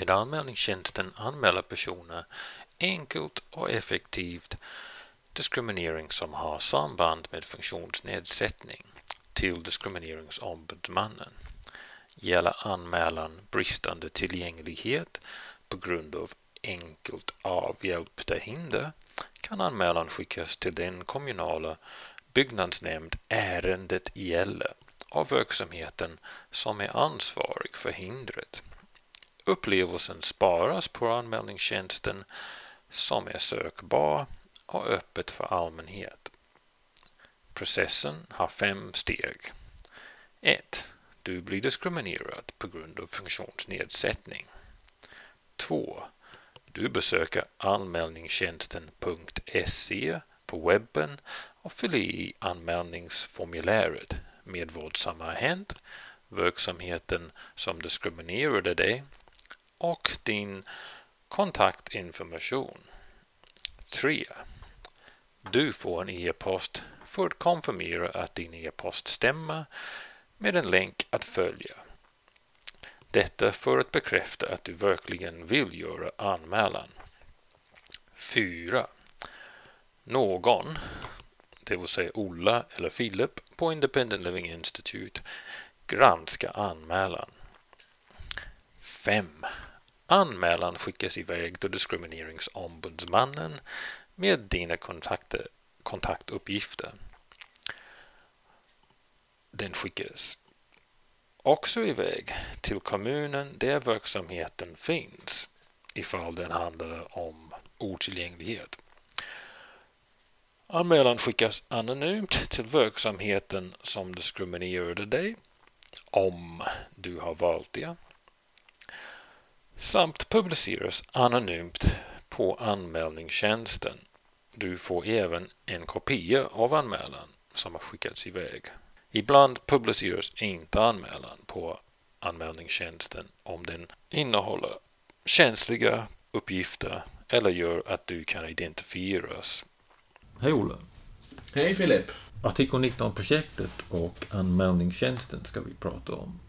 Med anmälningstjänsten anmäler personer enkelt och effektivt diskriminering som har samband med funktionsnedsättning till Diskrimineringsombudsmannen. Gäller anmälan bristande tillgänglighet på grund av enkelt avhjälpta hinder kan anmälan skickas till den kommunala byggnadsnämnd ärendet gäller av verksamheten som är ansvarig för hindret. Upplevelsen sparas på anmälningstjänsten som är sökbar och öppet för allmänhet. Processen har fem steg. 1. Du blir diskriminerad på grund av funktionsnedsättning. 2. Du besöker anmälningstjänsten.se på webben och fyller i anmälningsformuläret med vad som har hänt, verksamheten som diskriminerade dig och din kontaktinformation. 3. Du får en e-post för att konfirmera att din e-post stämmer med en länk att följa. Detta för att bekräfta att du verkligen vill göra anmälan. 4. Någon, det vill säga Ola eller Filip på Independent Living Institute, granskar anmälan. 5. Anmälan skickas iväg till Diskrimineringsombudsmannen med dina kontakter, kontaktuppgifter. Den skickas också iväg till kommunen där verksamheten finns ifall den handlar om otillgänglighet. Anmälan skickas anonymt till verksamheten som diskriminerade dig om du har valt det samt publiceras anonymt på anmälningstjänsten. Du får även en kopia av anmälan som har skickats iväg. Ibland publiceras inte anmälan på anmälningstjänsten om den innehåller känsliga uppgifter eller gör att du kan identifieras. Hej Olle. Hej Filip. Artikel 19-projektet och anmälningstjänsten ska vi prata om.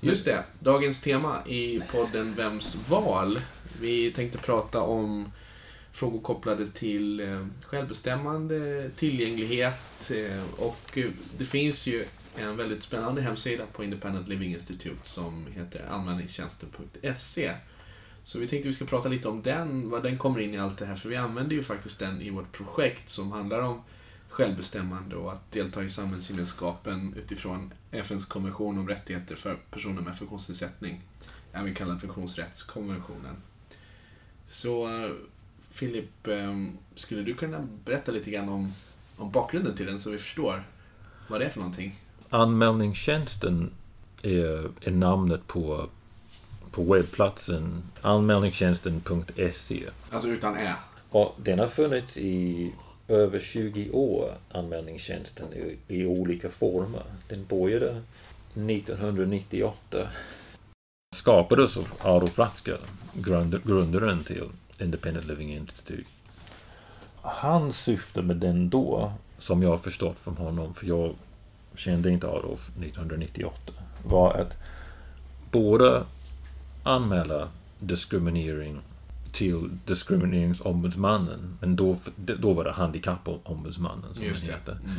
Just det. Dagens tema i podden Vems val? Vi tänkte prata om frågor kopplade till eh, självbestämmande, tillgänglighet eh, och eh, det finns ju en väldigt spännande hemsida på Independent Living Institute som heter anmälningstjänsten.se. Så vi tänkte vi ska prata lite om den, vad den kommer in i allt det här, för vi använder ju faktiskt den i vårt projekt som handlar om självbestämmande och att delta i samhällsgemenskapen utifrån FNs konvention om rättigheter för personer med funktionsnedsättning. Även kallad funktionsrättskonventionen. Så Filip, ehm, skulle du kunna berätta lite grann om, om bakgrunden till den så vi förstår vad det är för någonting? Anmälningstjänsten är, är namnet på, på webbplatsen anmälningstjänsten.se. Alltså utan ä? Och den har funnits i över 20 år, anmälningstjänsten, i, i olika former. Den började 1998. Skapades av Adolf Ratzker, grund, grundaren till Independent Living Institute. Hans syfte med den då, som jag har förstått från honom, för jag kände inte Adolf 1998, var att både anmäla diskriminering till diskrimineringsombudsmannen, men då, då var det handikappombudsmannen som Just det hette. Mm.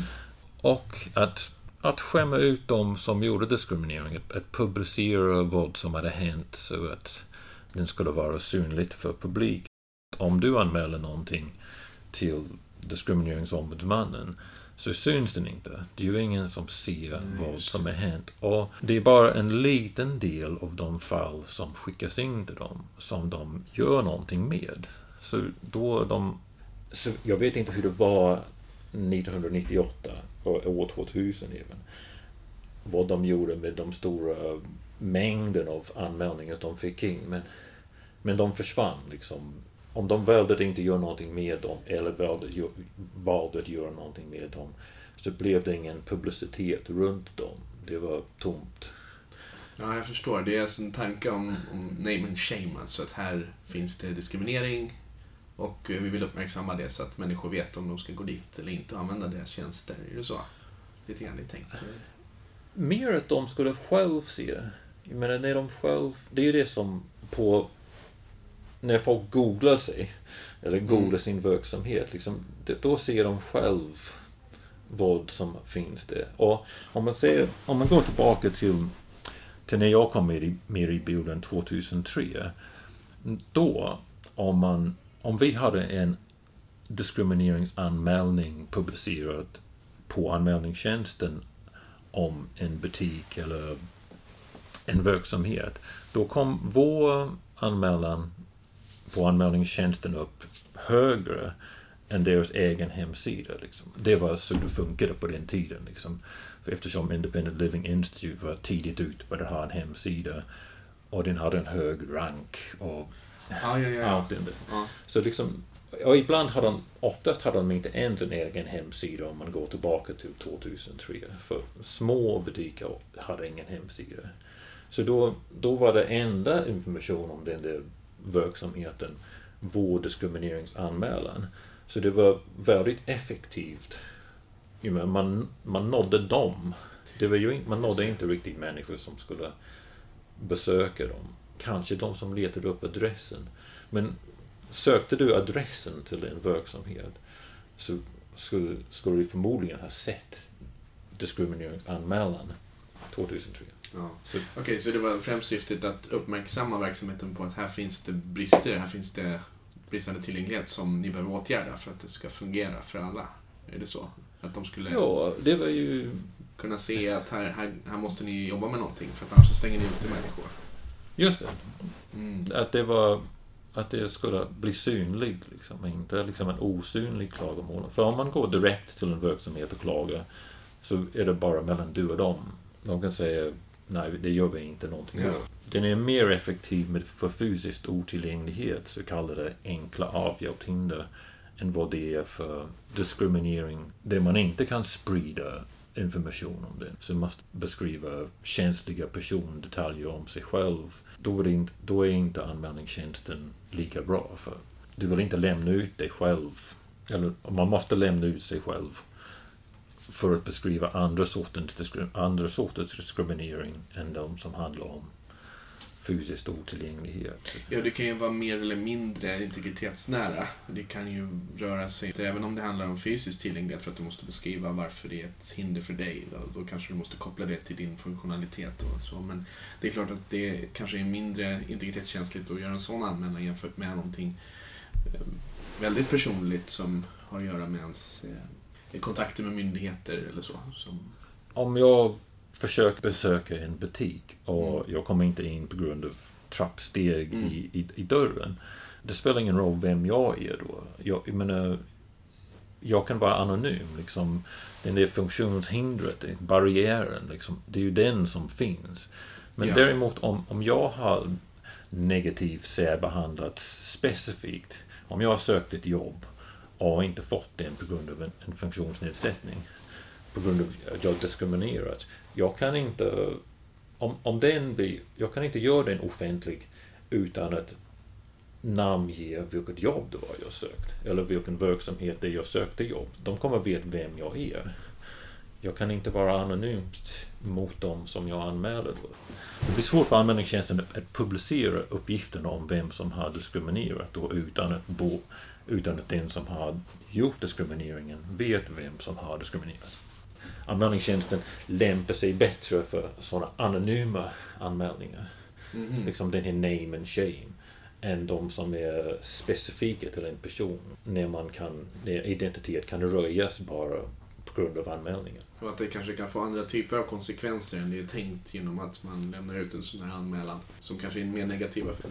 Och att, att skämma ut dem som gjorde diskriminering, att, att publicera vad som hade hänt så att den skulle vara synligt för publik. Om du anmäler någonting till diskrimineringsombudsmannen så syns den inte. Det är ju ingen som ser Nej, vad som har hänt. Och det är bara en liten del av de fall som skickas in till dem som de gör någonting med. Så då de... Så jag vet inte hur det var 1998 och år 2000 även. Vad de gjorde med de stora mängden av anmälningar de fick in. Men, men de försvann liksom om de valde att inte göra någonting med dem eller valde, valde att göra någonting med dem så blev det ingen publicitet runt dem. Det var tomt. Ja, jag förstår. Det är alltså en tanke om, om name and shame, alltså att här finns det diskriminering och vi vill uppmärksamma det så att människor vet om de ska gå dit eller inte och använda deras tjänster. Är det så? Lite grann det är tänkt. Mer att de skulle själv se. Jag menar, när de själv... Det är ju det som på när folk googlar sig eller googlar Mm. sin verksamhet, liksom, det, då ser de själv vad som finns där. Och om man, ser, om man går tillbaka till, till när jag kom med i, med i bilden 2003. Då, om, man, om vi hade en diskrimineringsanmälning publicerad på anmälningstjänsten om en butik eller en verksamhet. Då kom vår anmälan på anmälningstjänsten upp högre än deras egen hemsida. Liksom. Det var så det funkade på den tiden. Liksom. För eftersom Independent Living Institute var tidigt ut med att ha en hemsida och den hade en hög rank och Ja, ja, ja. allt det. ja. Så liksom, och ibland har de, oftast har de inte ens en egen hemsida om man går tillbaka till 2003. För små butiker hade ingen hemsida. Så då, då var det enda information om den där verksamheten vår diskrimineringsanmälan. Så det var väldigt effektivt. Man, man nådde dem. Det var ju, man nådde inte riktigt människor som skulle besöka dem. Kanske de som letade upp adressen. Men sökte du adressen till en verksamhet så skulle, skulle du förmodligen ha sett diskrimineringsanmälan 2003. Ja. Okej, så det var främst syftet att uppmärksamma verksamheten på att här finns det brister, här finns det bristande tillgänglighet som ni behöver åtgärda för att det ska fungera för alla. Är det så? Att de skulle ja, det var ju... kunna se att här, här, här måste ni jobba med någonting för att annars så stänger ni ute människor. Just det. Mm. Att det var... Att det skulle bli synligt, liksom. Inte liksom en osynlig klagomål. För om man går direkt till en verksamhet och klagar så är det bara mellan du och dem. De kan säga nej, det gör vi inte någonting Ja. Den är mer effektiv med för fysiskt otillgänglighet, så kallade enkla avhjälpshinder, än vad det är för diskriminering där man inte kan sprida information om det. Så man måste beskriva känsliga persondetaljer om sig själv. Då är, inte, då är inte anmälningstjänsten lika bra. för Du vill inte lämna ut dig själv. Eller man måste lämna ut sig själv för att beskriva andra sorters, andra sorters diskriminering än de som handlar om fysiskt otillgänglighet. Ja, det kan ju vara mer eller mindre integritetsnära. Det kan ju röra sig, även om det handlar om fysisk tillgänglighet för att du måste beskriva varför det är ett hinder för dig. Då, då kanske du måste koppla det till din funktionalitet och så. Men det är klart att det kanske är mindre integritetskänsligt att göra en sån anmälan jämfört med någonting eh, väldigt personligt som har att göra med ens eh, kontakter med myndigheter eller så. Som, Om jag försöker besöka en butik och Mm. jag kommer inte in på grund av trappsteg Mm. i, i, i dörren. Det spelar ingen roll vem jag är då. Jag, jag menar, jag kan vara anonym. Liksom, den där funktionshindret, barriären, liksom, det är ju den som finns. Men Ja. däremot om, om jag har negativt särbehandlats specifikt, om jag har sökt ett jobb och inte fått den på grund av en, en funktionsnedsättning, på grund av att jag diskriminerats, jag kan inte om, om den blir, jag kan inte göra den offentlig utan att namnge vilket jobb det var jag sökt. Eller vilken verksamhet det jag sökte jobb. De kommer veta vem jag är. Jag kan inte vara anonymt mot dem som jag anmäler. Det blir svårt för anmälningstjänsten att publicera uppgifterna om vem som har diskriminerat då utan att, bo, utan att den som har gjort diskrimineringen vet vem som har diskriminerat. Anmälningstjänsten lämpar sig bättre för sådana anonyma anmälningar. Mhm. Liksom den här name and shame. Än de som är specifika till en person. När man kan, när identitet kan röjas bara grund av anmälningen. Och att det kanske kan få andra typer av konsekvenser än det är tänkt genom att man lämnar ut en sån här anmälan. Som kanske är mer negativa. För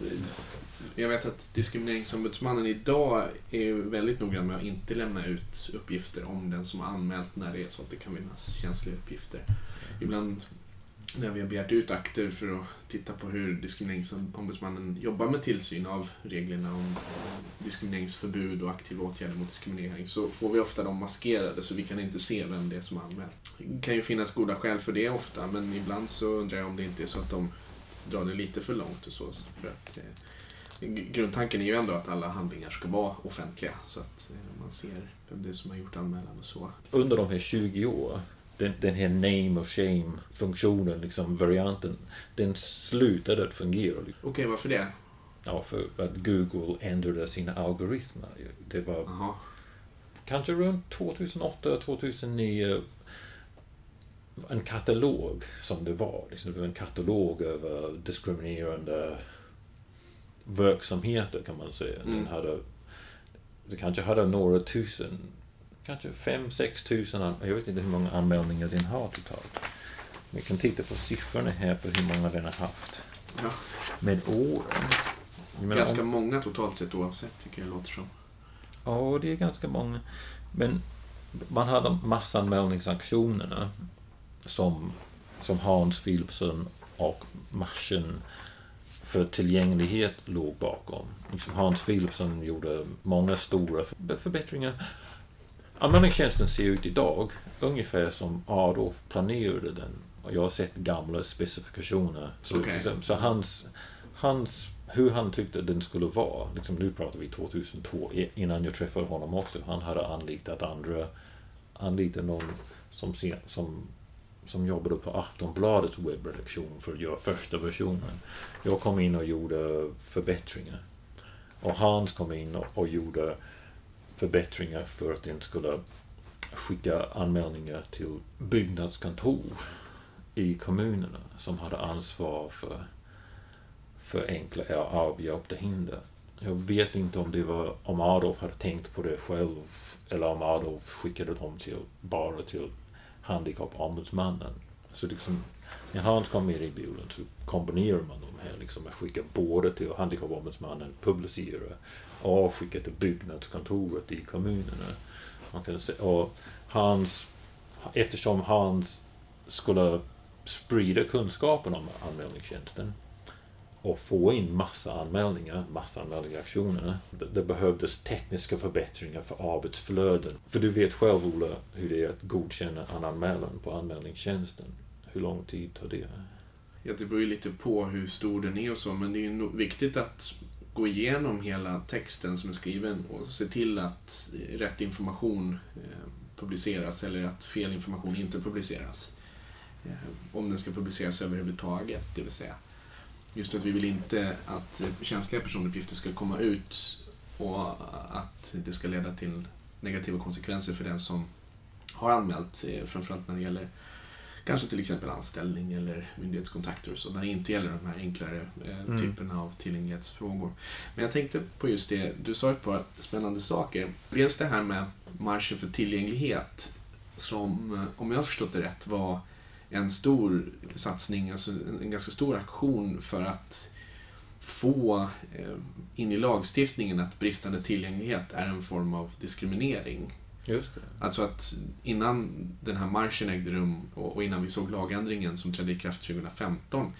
jag vet att Diskrimineringsombudsmannen idag är väldigt noggrann med att inte lämna ut uppgifter om den som har anmält när det är så att det kan finnas känsliga uppgifter. Ibland när vi har begärt ut akter för att titta på hur Diskrimineringsombudsmannen jobbar med tillsyn av reglerna om diskrimineringsförbud och aktiva åtgärder mot diskriminering så får vi ofta dem maskerade så vi kan inte se vem det är som har anmält. Det kan ju finnas goda skäl för det ofta men ibland så undrar jag om det inte är så att de drar det lite för långt och så. För att, eh, grundtanken är ju ändå att alla handlingar ska vara offentliga så att eh, man ser vem det är som har gjort anmälan och så. Under de här 20 åren den, den här name och shame funktionen, liksom varianten, den slutade att fungera. Liksom. Okej, varför det? ja, för att Google ändrade sina algoritmer. Det var Jaha. kanske runt 2008, 2009 en katalog som det var. Liksom, det var en katalog över diskriminerande verksamheter kan man säga. Den Mm. hade, det kanske hade några tusen, kanske fem, sex tusen, an- jag vet inte hur många anmälningar den har totalt. Vi kan titta på siffrorna här på hur många den har haft. Ja. Med åren. Ganska om- många totalt sett oavsett, tycker jag det låter som. Ja, det är ganska många. Men man hade massanmälningsaktionerna som, som Hans Philipsson och Marschen för tillgänglighet låg bakom. Liksom Hans Philipsson gjorde många stora för- förbättringar. Anmälningstjänsten ser ut idag ungefär som Adolf planerade den. Och jag har sett gamla specifikationer. Så, Okej. så, så hans, hans, hur han tyckte den skulle vara, liksom nu pratar vi 2002, i- innan jag träffade honom också. Han hade anlitat andra, anlitat någon som, som, som jobbade på Aftonbladets webbredaktion för att göra första versionen. Jag kom in och gjorde förbättringar. Och Hans kom in och, och gjorde förbättringar för att den skulle skicka anmälningar till byggnadskontor i kommunerna som hade ansvar för, för enkla avhjälpta hinder. Jag vet inte om det var om Adolf hade tänkt på det själv eller om Adolf skickade dem till, bara till handikappombudsmannen. Så liksom, när Hans kom in i bilden så kombinerar man de här liksom att skickar både till handikappombudsmannen, publicerar och skickar till byggnadskontoret i kommunerna. Man kan se, och Hans, eftersom Hans skulle sprida kunskapen om anmälningstjänsten och få in massa anmälningar, massa anmälningsaktionerna. Det, det behövdes tekniska förbättringar för arbetsflöden. För du vet själv, Ola, hur det är att godkänna en anmälan på anmälningstjänsten. Hur lång tid tar det? Ja, det beror ju lite på hur stor den är och så, men det är ju viktigt att gå igenom hela texten som är skriven och se till att rätt information eh, publiceras eller att fel information inte publiceras. Eh, om den ska publiceras överhuvudtaget, det vill säga. Just att vi vill inte att känsliga personuppgifter ska komma ut och att det ska leda till negativa konsekvenser för den som har anmält, eh, framförallt när det gäller Kanske till exempel anställning eller myndighetskontakter och så, när det inte gäller de här enklare eh, Mm. typerna av tillgänglighetsfrågor. Men jag tänkte på just det, du sa ett par spännande saker. Dels det här med marschen för tillgänglighet, som, eh, om jag har förstått det rätt, var en stor satsning, alltså en, ganska stor aktion för att få eh, in i lagstiftningen att bristande tillgänglighet är en form av diskriminering. Just det. Alltså att innan den här marschen ägde rum och och innan vi såg lagändringen som trädde i kraft 2015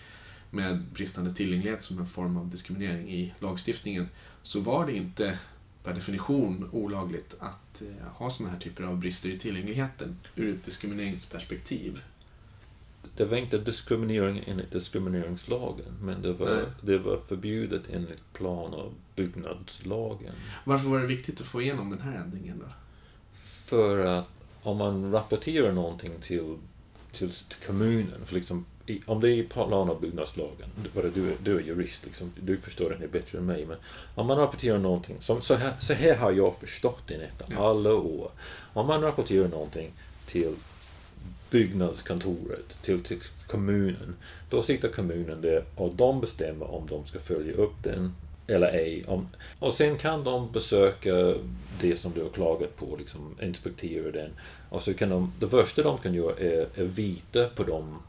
med bristande tillgänglighet som en form av diskriminering i lagstiftningen så var det inte per definition olagligt att eh, ha sådana här typer av brister i tillgängligheten ur ett diskrimineringsperspektiv. Det var inte diskriminering enligt diskrimineringslagen, men det var, Nej. det var förbjudet enligt plan och byggnadslagen. Varför var det viktigt att få igenom den här ändringen då? För att om man rapporterar någonting till, till, till kommunen, för liksom, om det är plan och byggnadslagen, bara du, är- du är jurist, liksom, du förstår det bättre än mig, men om man rapporterar någonting, som, så, här, så här har jag förstått det efter alla år. Om man rapporterar någonting till byggnadskontoret, till, till kommunen, då sitter kommunen där och de bestämmer om de ska följa upp den eller ej. Om, och sen kan de besöka det som du har klagat på, liksom inspektera den. Och så kan de, det första de kan göra är, är vita på dem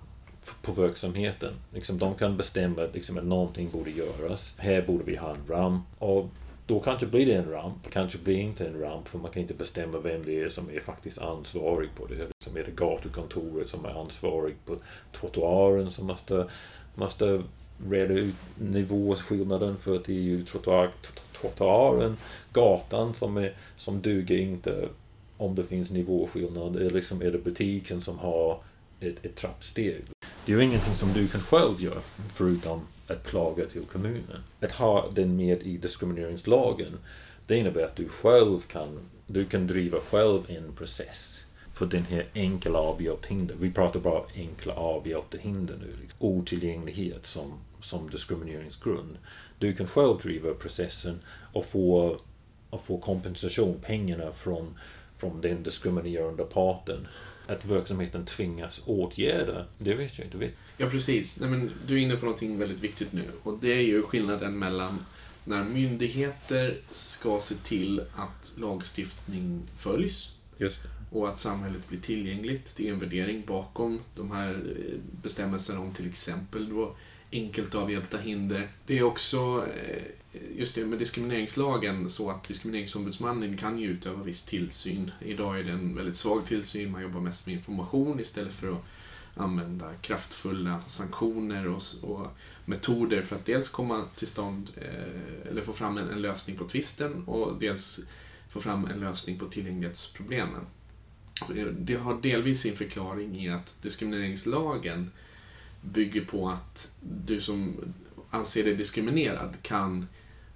på verksamheten. Liksom, de kan bestämma liksom, att någonting borde göras. Här borde vi ha en ramp. Och då kanske blir det en ramp, kanske blir det inte en ramp för man kan inte bestämma vem det är som är faktiskt ansvarig på det. Liksom är det gatukontoret som är ansvarig på trottoaren som måste, måste reda ut nivåskillnaden för att det är ju trottoar, trottoaren, gatan som, är, som duger inte om det finns nivåskillnad. Eller liksom är det butiken som har ett, ett trappsteg. Det är ju ingenting som du kan själv göra förutom att klaga till kommunen. Att ha den med i diskrimineringslagen det innebär att du själv kan, du kan driva själv en process för den här enkla avhjälpta hinder. Vi pratar bara enkla avhjälpta hinder nu. Liksom. Otillgänglighet som som diskrimineringsgrund. Du kan själv driva processen och få, och få kompensation, pengarna från, från den diskriminerande parten. Att verksamheten tvingas åtgärda, det vet jag inte. Ja, precis. Nej, men du är inne på någonting väldigt viktigt nu. Och det är ju skillnaden mellan när myndigheter ska se till att lagstiftning följs Just och att samhället blir tillgängligt. Det är en värdering bakom de här eh, bestämmelserna om till exempel då enkelt avhjälpta hinder. Det är också eh, just det med diskrimineringslagen så att diskrimineringsombudsmannen kan ju utöva viss tillsyn. Idag är det en väldigt svag tillsyn, man jobbar mest med information istället för att använda kraftfulla sanktioner och, och metoder för att dels komma till stånd eh, eller få fram en, en lösning på tvisten och dels få fram en lösning på tillgänglighetsproblemen. Det har delvis sin förklaring i att diskrimineringslagen bygger på att du som anser dig diskriminerad kan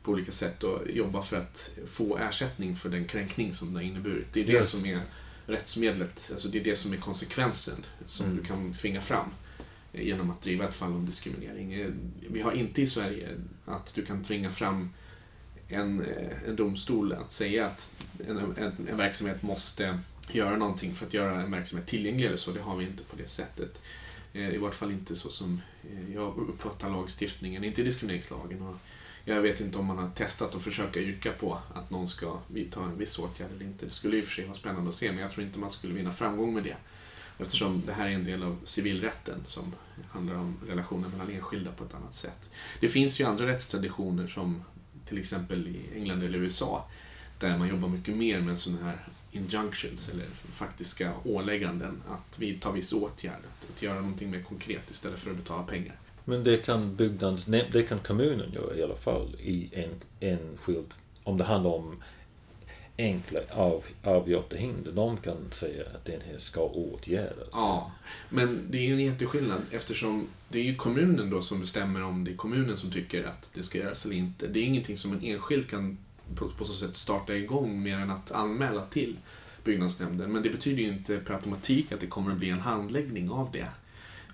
på olika sätt då jobba för att få ersättning för den kränkning som det har inneburit. Det är det Yes. som är rättsmedlet, alltså det är det som är konsekvensen som Mm. du kan tvinga fram genom att driva ett fall om diskriminering. Eh, Vi har inte i Sverige att du kan tvinga fram en, eh, en domstol att säga att en, en, en verksamhet måste göra någonting för att göra en verksamhet tillgänglig eller så. Det har vi inte på det sättet. Eh, I vart fall inte så som jag uppfattar lagstiftningen, inte diskrimineringslagen. Och jag vet inte om man har testat att försöka yrka på att någon ska vidta en viss åtgärd eller inte. Det skulle i och för sig vara spännande att se, men jag tror inte man skulle vinna framgång med det. Eftersom det här är en del av civilrätten som handlar om relationer mellan enskilda på ett annat sätt. Det finns ju andra rättstraditioner som till exempel i England eller USA där man jobbar mycket mer med sådana här injunctions eller faktiska ålägganden att vidta viss åtgärd, att, att göra någonting mer konkret istället för att betala pengar. Men det kan byggnadsnämnd, det kan kommunen göra i alla fall i en enskild, om det handlar om enkla av, avgjorda hinder. De kan säga att den här ska åtgärdas. Ja, men det är ju en jätteskillnad eftersom det är ju kommunen då som bestämmer om det är kommunen som tycker att det ska göras eller inte. Det är ingenting som en enskild kan på, på så sätt starta igång mer än att anmäla till byggnadsnämnden. Men det betyder ju inte per automatik att det kommer att bli en handläggning av det.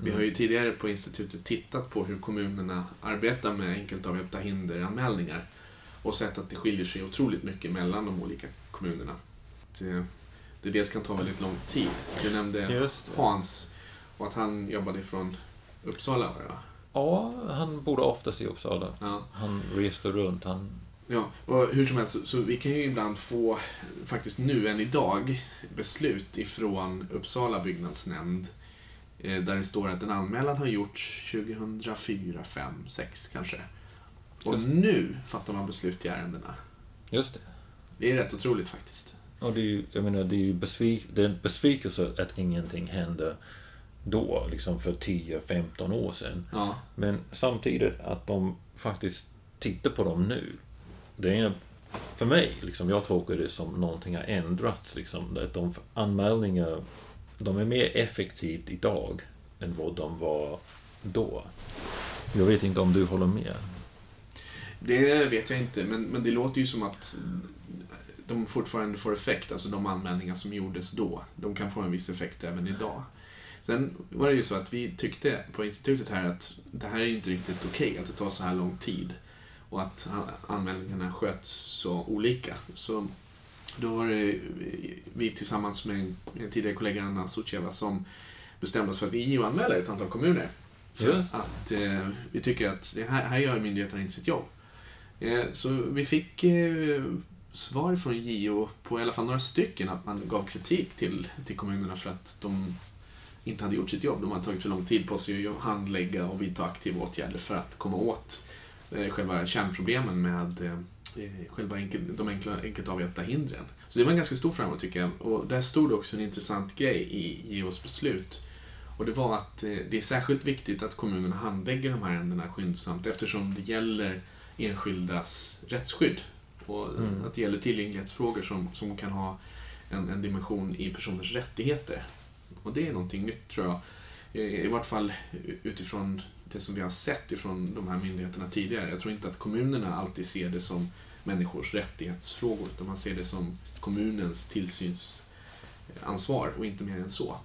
Vi har ju tidigare på institutet tittat på hur kommunerna arbetar med enkelt avhjälpta hinderanmälningar och sett att det skiljer sig otroligt mycket mellan de olika kommunerna. Det, det dels kan ta väldigt lång tid. Du nämnde. Hans och att han jobbade från Uppsala, va? Ja, han bodde oftast i Uppsala. Ja. Han reste runt. Han, Ja, och hur som helst, så, så vi kan ju ibland få, faktiskt nu än idag, beslut ifrån Uppsala byggnadsnämnd eh, där det står att en anmälan har gjorts 2004, 5, 6 kanske. Och nu fattar man beslut i ärendena. just det. Det är rätt otroligt faktiskt. Och det är ju, jag menar, det är ju besvik, det är en besvikelse att ingenting hände då, liksom för 10-15 år sedan. Ja, Men samtidigt att de faktiskt tittar på dem nu. Det är för mig, liksom, jag tolkar det som någonting har ändrats. Liksom, att de anmälningar, de är mer effektivt idag än vad de var då. Jag vet inte om du håller med? det vet jag inte, men, men det låter ju som att de fortfarande får effekt, alltså de anmälningar som gjordes då. De kan få en viss effekt även idag. Sen var det ju så att vi tyckte på institutet här att det här är ju inte riktigt okej, att det tar så här lång tid. Och att anmälningarna sköts så olika. Så då var det vi tillsammans med en, tidigare kollega, Anna Sucheva, som bestämde oss för att vi JO-anmäler ett antal kommuner. För Just. att eh, vi tycker att det här, här gör myndigheterna inte sitt jobb. Eh, så vi fick eh, svar från JO på i alla fall några stycken att man gav kritik till, till kommunerna för att de inte hade gjort sitt jobb. De hade tagit för lång tid på sig att handlägga och vidta aktiva åtgärder för att komma åt eh, själva kärnproblemen med eh, själva enkel, de enkla, enkelt avhjälpta hindren. Så det var en ganska stor framgång tycker jag. Och där stod också en intressant grej i JOs beslut. Och det var att eh, det är särskilt viktigt att kommunerna handlägger de här ärendena skyndsamt eftersom det gäller enskildas rättsskydd. Och Mm. att det gäller tillgänglighetsfrågor som, som kan ha en, en dimension i personers rättigheter. Och det är någonting nytt tror jag. Eh, I vart fall utifrån det som vi har sett ifrån de här myndigheterna tidigare. Jag tror inte att kommunerna alltid ser det som människors rättighetsfrågor, utan man ser det som kommunens tillsynsansvar och inte mer än så.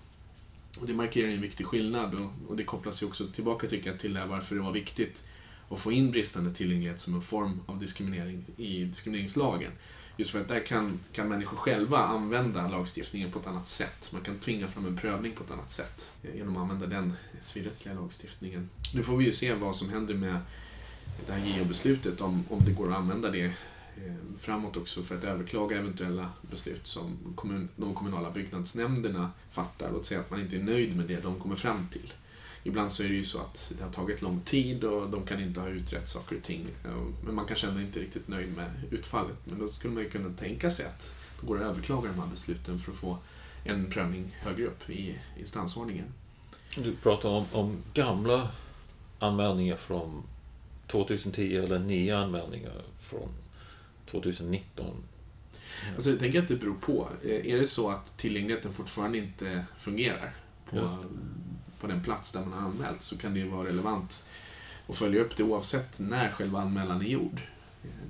Och det markerar en viktig skillnad och, och det kopplas ju också tillbaka tycker jag till det varför det var viktigt att få in bristande tillgänglighet som en form av diskriminering i diskrimineringslagen. Just för att där kan, kan människor själva använda lagstiftningen på ett annat sätt. Man kan tvinga fram en prövning på ett annat sätt eh, genom att använda den civilrättsliga lagstiftningen. Nu får vi ju se vad som händer med det här JO-beslutet, om, om det går att använda det eh, framåt också för att överklaga eventuella beslut som kommun, de kommunala byggnadsnämnderna fattar. Låt säga att man inte är nöjd med det de kommer fram till. Ibland så är det ju så att det har tagit lång tid och de kan inte ha utrett saker och ting. Men man kanske ändå inte är riktigt nöjd med utfallet. Men då skulle man ju kunna tänka sig att det går att överklaga de här besluten för att få en prövning högre upp i instansordningen. Du pratar om, om gamla anmälningar från 2010 eller nya anmälningar från 2019? Alltså, jag tänker att det beror på. Eh, är det så att tillgängligheten fortfarande inte fungerar på, på den plats där man har anmält så kan det ju vara relevant att följa upp det oavsett när själva anmälan är gjord.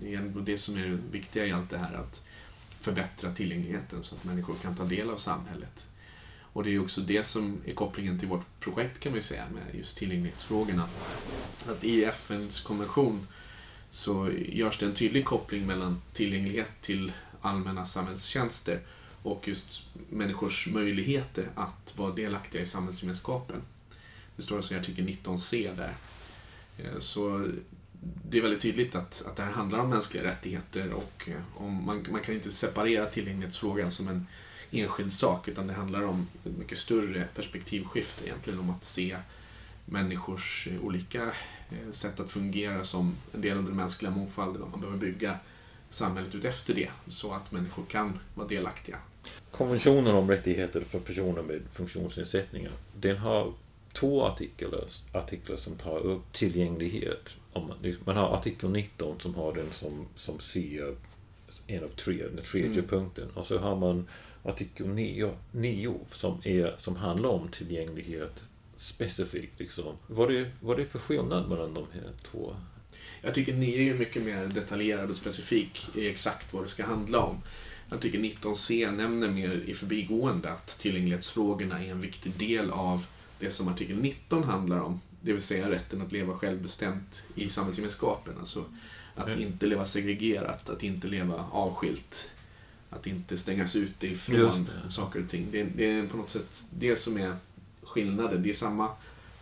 Det är ändå det som är det viktiga i allt det här, att förbättra tillgängligheten så att människor kan ta del av samhället. Och det är också det som är kopplingen till vårt projekt kan vi säga med just tillgänglighetsfrågorna. Att i FNs konvention så görs det en tydlig koppling mellan tillgänglighet till allmänna samhällstjänster och just människors möjligheter att vara delaktiga i samhällsgemenskapen. Det står alltså i artikel 19c där. Eh, så det är väldigt tydligt att, att det här handlar om mänskliga rättigheter och eh, om man, man kan inte separera tillgänglighetsfrågan som en enskild sak utan det handlar om ett mycket större perspektivskifte egentligen om att se människors eh, olika sätt att fungera som en del av den mänskliga mångfalden och man behöver bygga samhället ut efter det så att människor kan vara delaktiga. Konventionen om rättigheter för personer med funktionsnedsättningar den har två artiklar, artiklar som tar upp tillgänglighet. Man har artikel 19 som har den som, som ser en av tre, den tredje mm. punkten. Och så har man artikel 9, 9 som, är, som handlar om tillgänglighet specifikt. Liksom. Vad, är, vad är det för skillnad mellan de här två? Artikel 9 är mycket mer detaljerad och specifik i exakt vad det ska handla om. Artikel 19c nämner mer i förbigående att tillgänglighetsfrågorna är en viktig del av det som artikel 19 handlar om. Det vill säga rätten att leva självbestämt i samhällsgemenskapen. Alltså att mm. inte leva segregerat, att inte leva avskilt. Att inte stängas ute ifrån saker och ting. Det, det, är på något sätt det som är skillnaden. Det är samma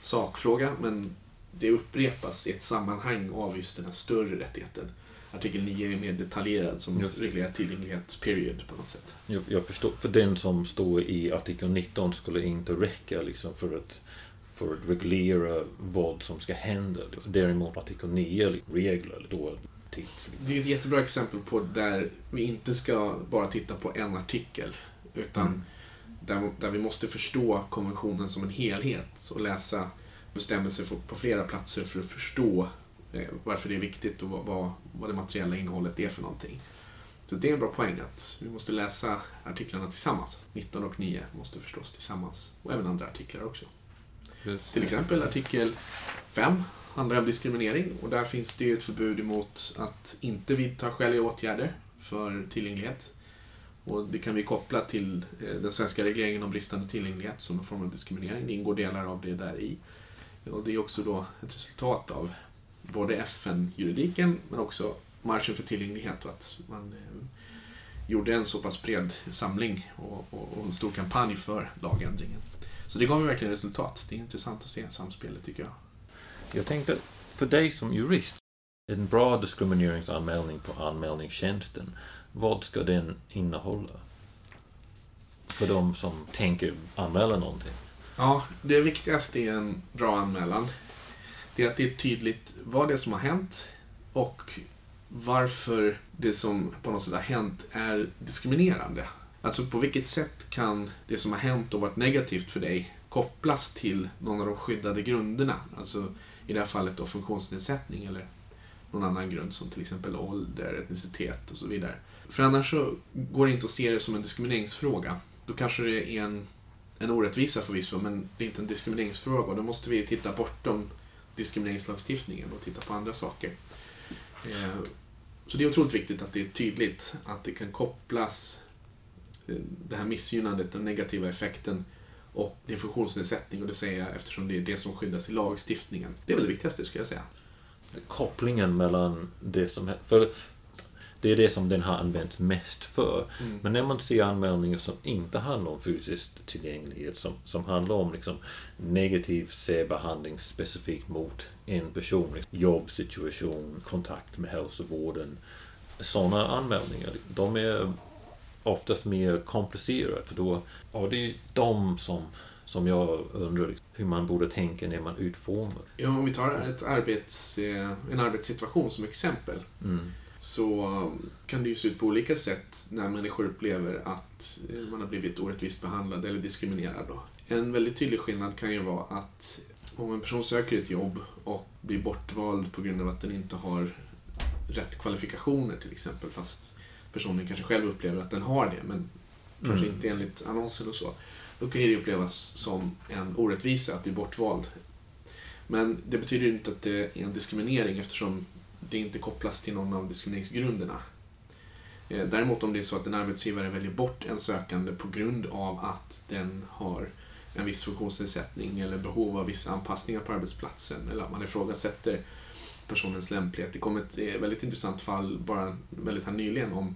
sakfråga men det upprepas i ett sammanhang av just den här större rättigheten. Artikel 9 är mer detaljerad som reglerar tillgänglighet, period, på något sätt. Jag, jag, förstår, för den som står i artikel 19 skulle inte räcka liksom för att för att reglera vad som ska hända. Däremot artikel 9 regler då tids. Det är ett jättebra exempel på där vi inte ska bara titta på en artikel utan mm. där, där vi måste förstå konventionen som en helhet och läsa bestämmelser på flera platser för att förstå varför det är viktigt och vad, vad det materiella innehållet är för någonting. Så det är en bra poäng att vi måste läsa artiklarna tillsammans. 19 och 9 måste förstås tillsammans. Och även andra artiklar också. Till exempel artikel 5 handlar om diskriminering och där finns det ju ett förbud emot att inte vidta skäliga åtgärder för tillgänglighet. Och det kan vi koppla till eh, den svenska regleringen om bristande tillgänglighet som en form av diskriminering. Det ingår delar av det där i. Och det är också då ett resultat av både FN-juridiken men också marschen för tillgänglighet och att man eh, gjorde en så pass bred samling och, och, och en stor kampanj för lagändringen. Så det gav ju verkligen resultat. Det är intressant att se samspelet tycker jag. Jag tänkte, för dig som jurist, en bra diskrimineringsanmälning på anmälningstjänsten, vad ska den innehålla? För de som tänker anmäla någonting. Ja, det viktigaste i en bra anmälan det är att det är tydligt vad det är som har hänt och varför det som på något sätt har hänt är diskriminerande. Alltså på vilket sätt kan det som har hänt och varit negativt för dig kopplas till någon av de skyddade grunderna? Alltså i det här fallet då funktionsnedsättning eller någon annan grund som till exempel ålder, etnicitet och så vidare. För annars så går det inte att se det som en diskrimineringsfråga. Då kanske det är en en orättvisa förvisso, men det är inte en diskrimineringsfråga och då måste vi titta bortom diskrimineringslagstiftningen och titta på andra saker. Eh, så det är otroligt viktigt att det är tydligt att det kan kopplas eh, det här missgynnandet, den negativa effekten och din funktionsnedsättning och det säger jag eftersom det är det som skyddas i lagstiftningen. Det är väl det viktigaste skulle jag säga. kopplingen mellan det som... För det är det som den har använts mest för. Mm. Men när man ser anmälningar som inte handlar om fysisk tillgänglighet, som, som handlar om liksom negativ särbehandling specifikt mot en person, liksom jobbsituation, kontakt med hälsovården. Sådana anmälningar, de är oftast mer komplicerade. För då, ja, det är de som, som jag undrar liksom, hur man borde tänka när man utformar. Ja, om vi tar ett arbets, eh, en arbetssituation som exempel. Mm. Så um, kan det ju se ut på olika sätt när människor upplever att eh, man har blivit orättvist behandlad eller diskriminerad. En väldigt tydlig skillnad kan ju vara att om en person söker ett jobb och blir bortvald på grund av att den inte har rätt kvalifikationer till exempel, fast personen kanske själv upplever att den har det, men kanske Mm. inte enligt annonser och så. Då kan det upplevas som en orättvisa att bli bortvald. Men det betyder inte att det är en diskriminering eftersom det inte kopplas till någon av diskrimineringsgrunderna. Eh, däremot om det är så att en arbetsgivare väljer bort en sökande på grund av att den har en viss funktionsnedsättning eller behov av vissa anpassningar på arbetsplatsen eller att man ifrågasätter personens lämplighet. Det kom ett eh, väldigt intressant fall bara väldigt här nyligen om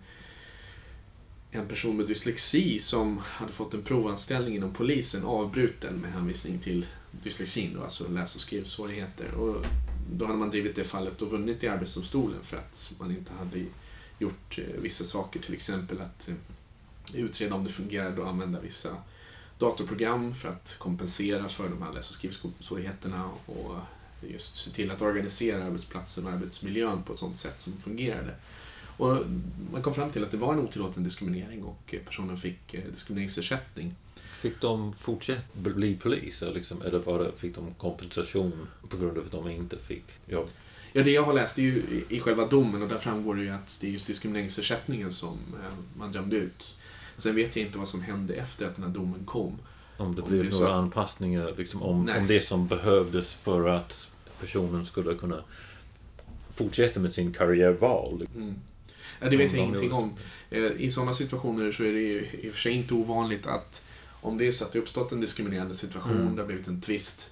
en person med dyslexi som hade fått en provanställning inom polisen avbruten med hänvisning till dyslexin, då, alltså läs och skrivsvårigheter. Och då hade man drivit det fallet och vunnit i Arbetsdomstolen för att man inte hade gjort eh, vissa saker, till exempel att eh, utreda om det fungerade och använda vissa datorprogram för att kompensera för de här läs och skrivsvårigheterna och just se till att organisera arbetsplatsen och arbetsmiljön på ett sådant sätt som fungerade. Och man kom fram till att det var en otillåten diskriminering och personen fick eh, diskrimineringsersättning. Fick de fortsätta bli poliser liksom, eller var det, fick de kompensation på grund av att de inte fick jobb? Ja, det jag har läst är ju i- själva domen och där framgår det ju att det är just diskrimineringsersättningen som eh, man dömde ut. Sen vet jag inte vad som hände efter att den här domen kom. Om det Om blev det några så- anpassningar, liksom, om, Nej. om det som behövdes för att personen skulle kunna fortsätta med sin karriärval. Mm. Ja, det vet jag ingenting om. Eh, I sådana situationer så är det ju i och för sig inte ovanligt att om det är så att det uppstått en diskriminerande situation, Mm. det har blivit en tvist,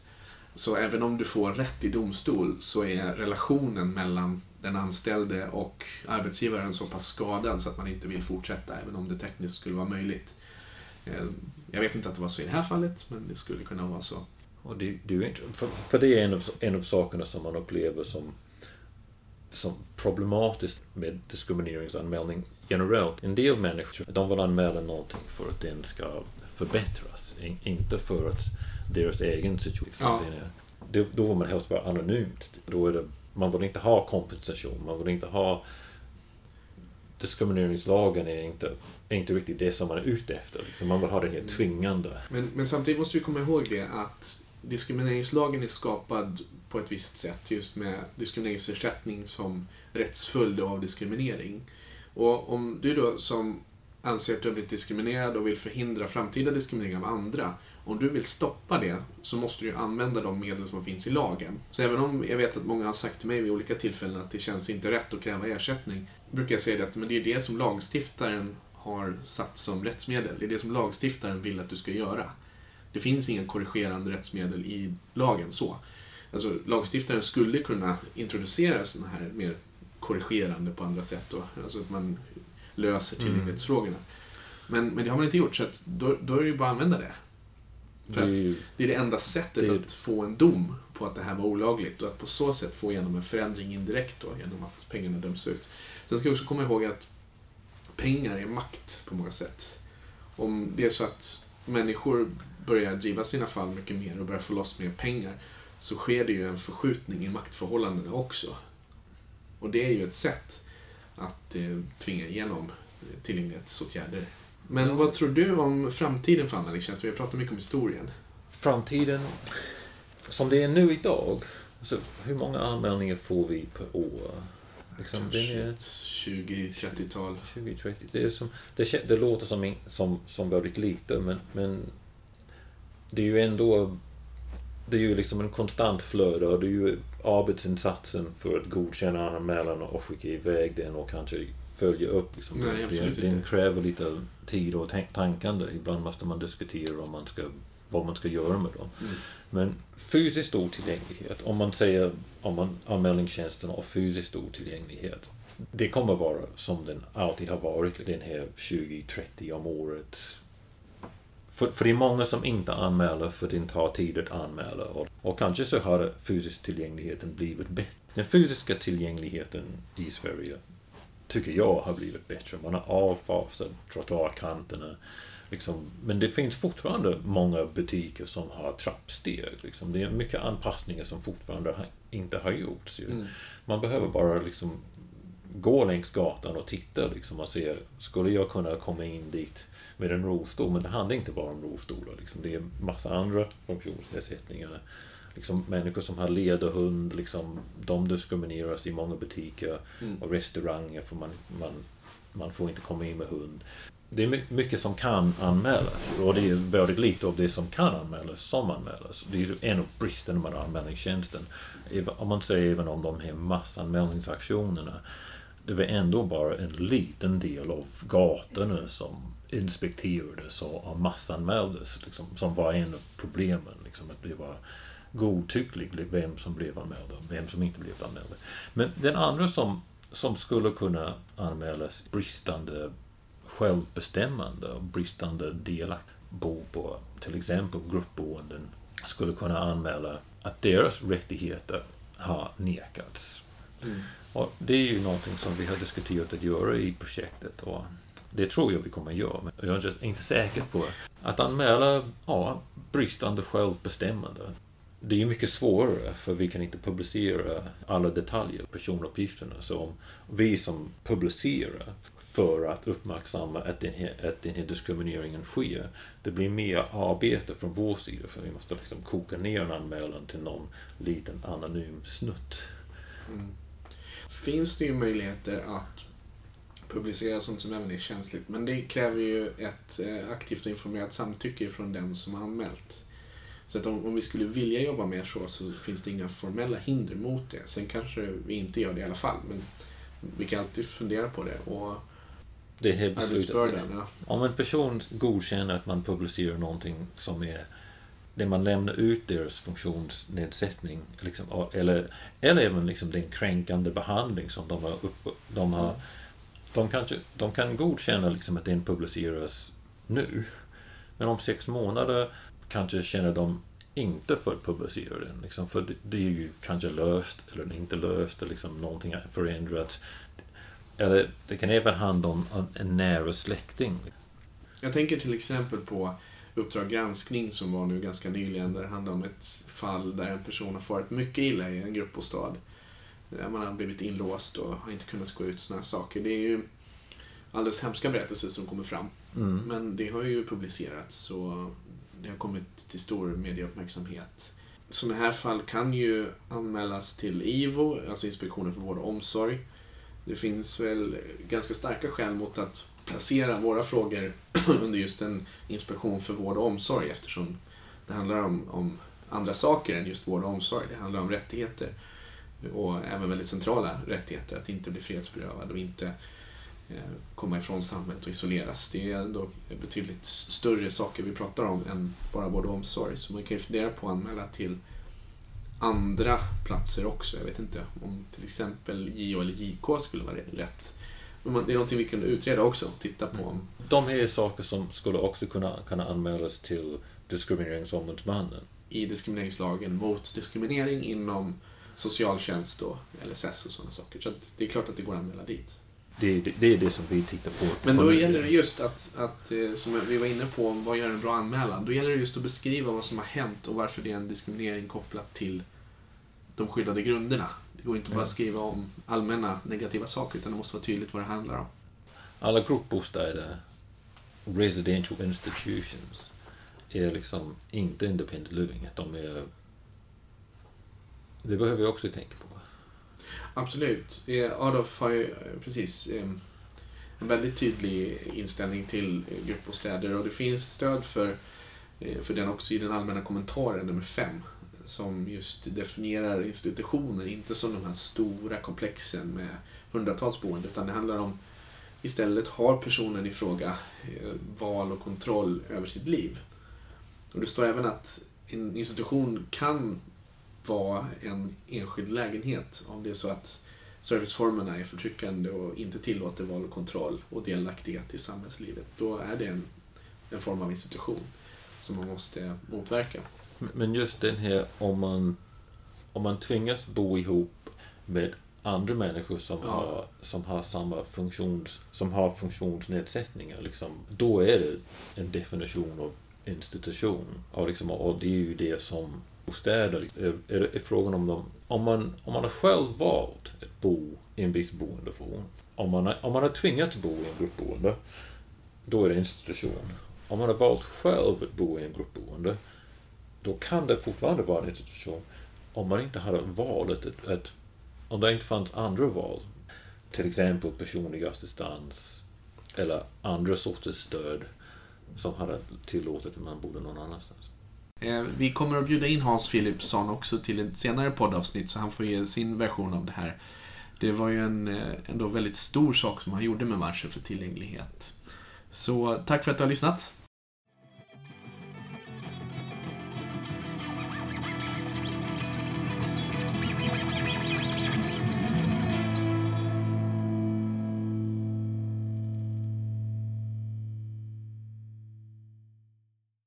så även om du får rätt i domstol så är relationen mellan den anställde och arbetsgivaren så pass skadad så att man inte vill fortsätta, även om det tekniskt skulle vara möjligt. Eh, Jag vet inte att det var så i det här fallet, men det skulle kunna vara så. Och det, det är för, för det är en av, en av sakerna som man upplever som, som problematiskt med diskrimineringsanmälning generellt. En del människor de vill anmäla någonting för att den ska förbättras, in, inte för att deras egen situation Ja. då, då vill man helst vara anonymt. Då är det, man vill inte ha kompensation, man vill inte ha Diskrimineringslagen är inte, är inte riktigt det som man är ute efter. Liksom. Man vill ha den här tvingande. Men, men samtidigt måste vi komma ihåg det att diskrimineringslagen är skapad på ett visst sätt just med diskrimineringsersättning som rättsföljd av diskriminering. Och om du då som anser att du har blivit diskriminerad och vill förhindra framtida diskriminering av andra, om du vill stoppa det så måste du använda de medel som finns i lagen. Så även om jag vet att många har sagt till mig vid olika tillfällen att det känns inte rätt att kräva ersättning, brukar jag säga det att men det är det som lagstiftaren har satt som rättsmedel. Det är det som lagstiftaren vill att du ska göra. Det finns inga korrigerande rättsmedel i lagen så. Alltså, lagstiftaren skulle kunna introducera sådana här mer korrigerande på andra sätt då. Alltså att man löser tillgänglighetsfrågorna. Men, men det har man inte gjort, så att då, då är det ju bara att använda det. För Det är ju- det är det enda sättet Det är- att få en dom på att det här var olagligt och att på så sätt få igenom en förändring indirekt då, genom att pengarna döms ut. Sen ska vi också komma ihåg att pengar är makt på många sätt. Om det är så att människor börjar driva sina fall mycket mer och börjar få loss mer pengar så sker det ju en förskjutning i maktförhållandena också. Och det är ju ett sätt att eh, tvinga igenom tillgänglighetsåtgärder. Men vad tror du om framtiden för anmälningstjänst? Vi har pratat mycket om historien. framtiden, som det är nu idag, alltså, hur många anmälningar får vi per år? Liksom, det Kanske är ett 20-30-tal. 20-30. Det, är som, det, det låter som, som, som väldigt lite, men, men det är ju ändå det är ju liksom en konstant flöde och det är ju arbetsinsatsen för att godkänna anmälan och skicka iväg den och kanske följa upp. Liksom. Nej, det, den kräver lite tid och tankande. Ibland måste man diskutera om man ska vad man ska göra med dem. Mm. Men fysiskt otillgänglighet, om man säger om man anmälningstjänsten har fysiskt otillgänglighet. Det kommer vara som den alltid har varit, den här 20-30 om året. För, för det är många som inte anmäler för det tar tid att anmäla. Och, och kanske så har fysisk tillgängligheten blivit bättre. Den fysiska tillgängligheten i Sverige tycker jag har blivit bättre. Man har avfasat trottoarkanterna. Liksom, men det finns fortfarande många butiker som har trappsteg. Liksom. Det är mycket anpassningar som fortfarande inte har gjorts. Mm. Man behöver bara liksom gå längs gatan och titta liksom, och se, skulle jag kunna komma in dit med en rullstol? Men det handlar inte bara om rullstolar. Liksom. Det är massa andra funktionsnedsättningar. Liksom, människor som har ledarhund, liksom, de diskrimineras i många butiker Mm. och restauranger för man, man, man får inte komma in med hund. Det är my- mycket som kan anmälas och det är väldigt lite av det som kan anmälas som anmälas. Det är en av bristerna med anmälningstjänsten. Om man säger även om de här massanmälningsaktionerna det var ändå bara en liten del av gatorna som inspekterades och massanmäldes. Liksom, som var en av problemen. Liksom, att det var godtyckligt vem som blev anmäld och vem som inte blev anmäld. Men den andra som, som skulle kunna anmälas bristande självbestämmande och bristande delaktighet bo på till exempel gruppboenden skulle kunna anmäla att deras rättigheter har nekats. Mm. Och det är ju någonting som vi har diskuterat att göra i projektet och det tror jag vi kommer att göra. Men jag är inte säker på det. att anmäla ja, bristande självbestämmande. Det är mycket svårare för vi kan inte publicera alla detaljer, personuppgifterna. Så om vi som publicerar för att uppmärksamma att den, här, att den här diskrimineringen sker. Det blir mer arbete från vår sida för vi måste liksom koka ner en anmälan till någon liten anonym snutt. Mm. Finns det ju möjligheter att publicera sånt som även är känsligt. Men det kräver ju ett eh, aktivt och informerat samtycke från den som har anmält. Så att om, om vi skulle vilja jobba mer så, så finns det inga formella hinder mot det. Sen kanske vi inte gör det i alla fall, men vi kan alltid fundera på det. Och Det beslutet, arbetsbördan, ja. om en person godkänner att man publicerar någonting som är det man lämnar ut deras funktionsnedsättning liksom, eller, eller även liksom den kränkande behandling som de har, upp, de har de, kanske, de kan godkänna liksom att den publiceras nu men om sex månader kanske känner de inte för att publicera den. Liksom, för det, det är ju kanske löst eller inte löst eller liksom någonting har förändrats. Eller det kan även handla om en, en nära släkting. Jag tänker till exempel på Uppdrag granskning som var nu ganska nyligen där det handlade om ett fall där en person har farit mycket illa i en gruppbostad. Man har blivit inlåst och har inte kunnat gå ut sådana här saker. Det är ju alldeles hemska berättelser som kommer fram. Mm. Men det har ju publicerats och det har kommit till stor medieuppmärksamhet. Sådana här fall kan ju anmälas till IVO, alltså Inspektionen för vård och omsorg. Det finns väl ganska starka skäl mot att placera våra frågor under just en inspektion för vård och omsorg eftersom det handlar om, om andra saker än just vård och omsorg. Det handlar om rättigheter och även väldigt centrala rättigheter. Att inte bli frihetsberövad och inte eh, komma ifrån samhället och isoleras. Det är ändå betydligt större saker vi pratar om än bara vård och omsorg. Så man kan ju fundera på att anmäla till andra platser också. Jag vet inte om till exempel JO eller JK skulle vara rätt. Det är någonting vi kunde utreda också och titta på. De här är saker som skulle också kunna, kunna anmälas till Diskrimineringsombudsmannen. i diskrimineringslagen mot diskriminering inom socialtjänst och LSS och sådana saker. Så det är klart att det går att anmäla dit. Det, det, det är det som vi tittar på. Men då gäller det just att, att, eh, som vi var inne på, vad gör en bra anmälan? Då gäller det just att beskriva vad som har hänt och varför det är en diskriminering kopplat till de skyddade grunderna. Det går inte bara att Ja. skriva om allmänna negativa saker, utan det måste vara tydligt vad det handlar om. Alla gruppbostäder, residential institutions, är liksom inte independent living. De är... Det behöver vi också tänka på. Absolut. Eh, Adolf har ju eh, precis en väldigt tydlig inställning till eh, gruppbostäder och det finns stöd för, för den också i den allmänna kommentaren nummer fem som just definierar institutioner, inte som de här stora komplexen med hundratals boende, utan det handlar om istället har personen i fråga val och kontroll över sitt liv. Och det står även att en institution kan vara en enskild lägenhet om det är så att serviceformerna är förtryckande och inte tillåter val och kontroll och delaktighet i samhällslivet. Då är det en, en form av institution som man måste motverka. Men just den här om man, om man tvingas bo ihop med andra människor som, Ja. har, som har samma funktions, som har funktionsnedsättningar, liksom, då är det en definition av institution. Och, liksom, och det är ju det som bostäder är, är, är frågan om de... Om man, om man har själv valt att bo i en viss boendeform, om man, har, om man har tvingats bo i en gruppboende, då är det institution. Om man har valt själv att bo i en gruppboende, då kan det fortfarande vara en institution om man inte hade valet att, att om det inte fanns andra val, till exempel personlig assistans eller andra sorters stöd som hade tillåtit att man bodde någon annanstans. Eh, vi kommer att bjuda in Hans Philipsson också till ett senare poddavsnitt så han får ge sin version av det här. Det var ju en eh, ändå väldigt stor sak som han gjorde med marschen för tillgänglighet. Så tack för att du har lyssnat.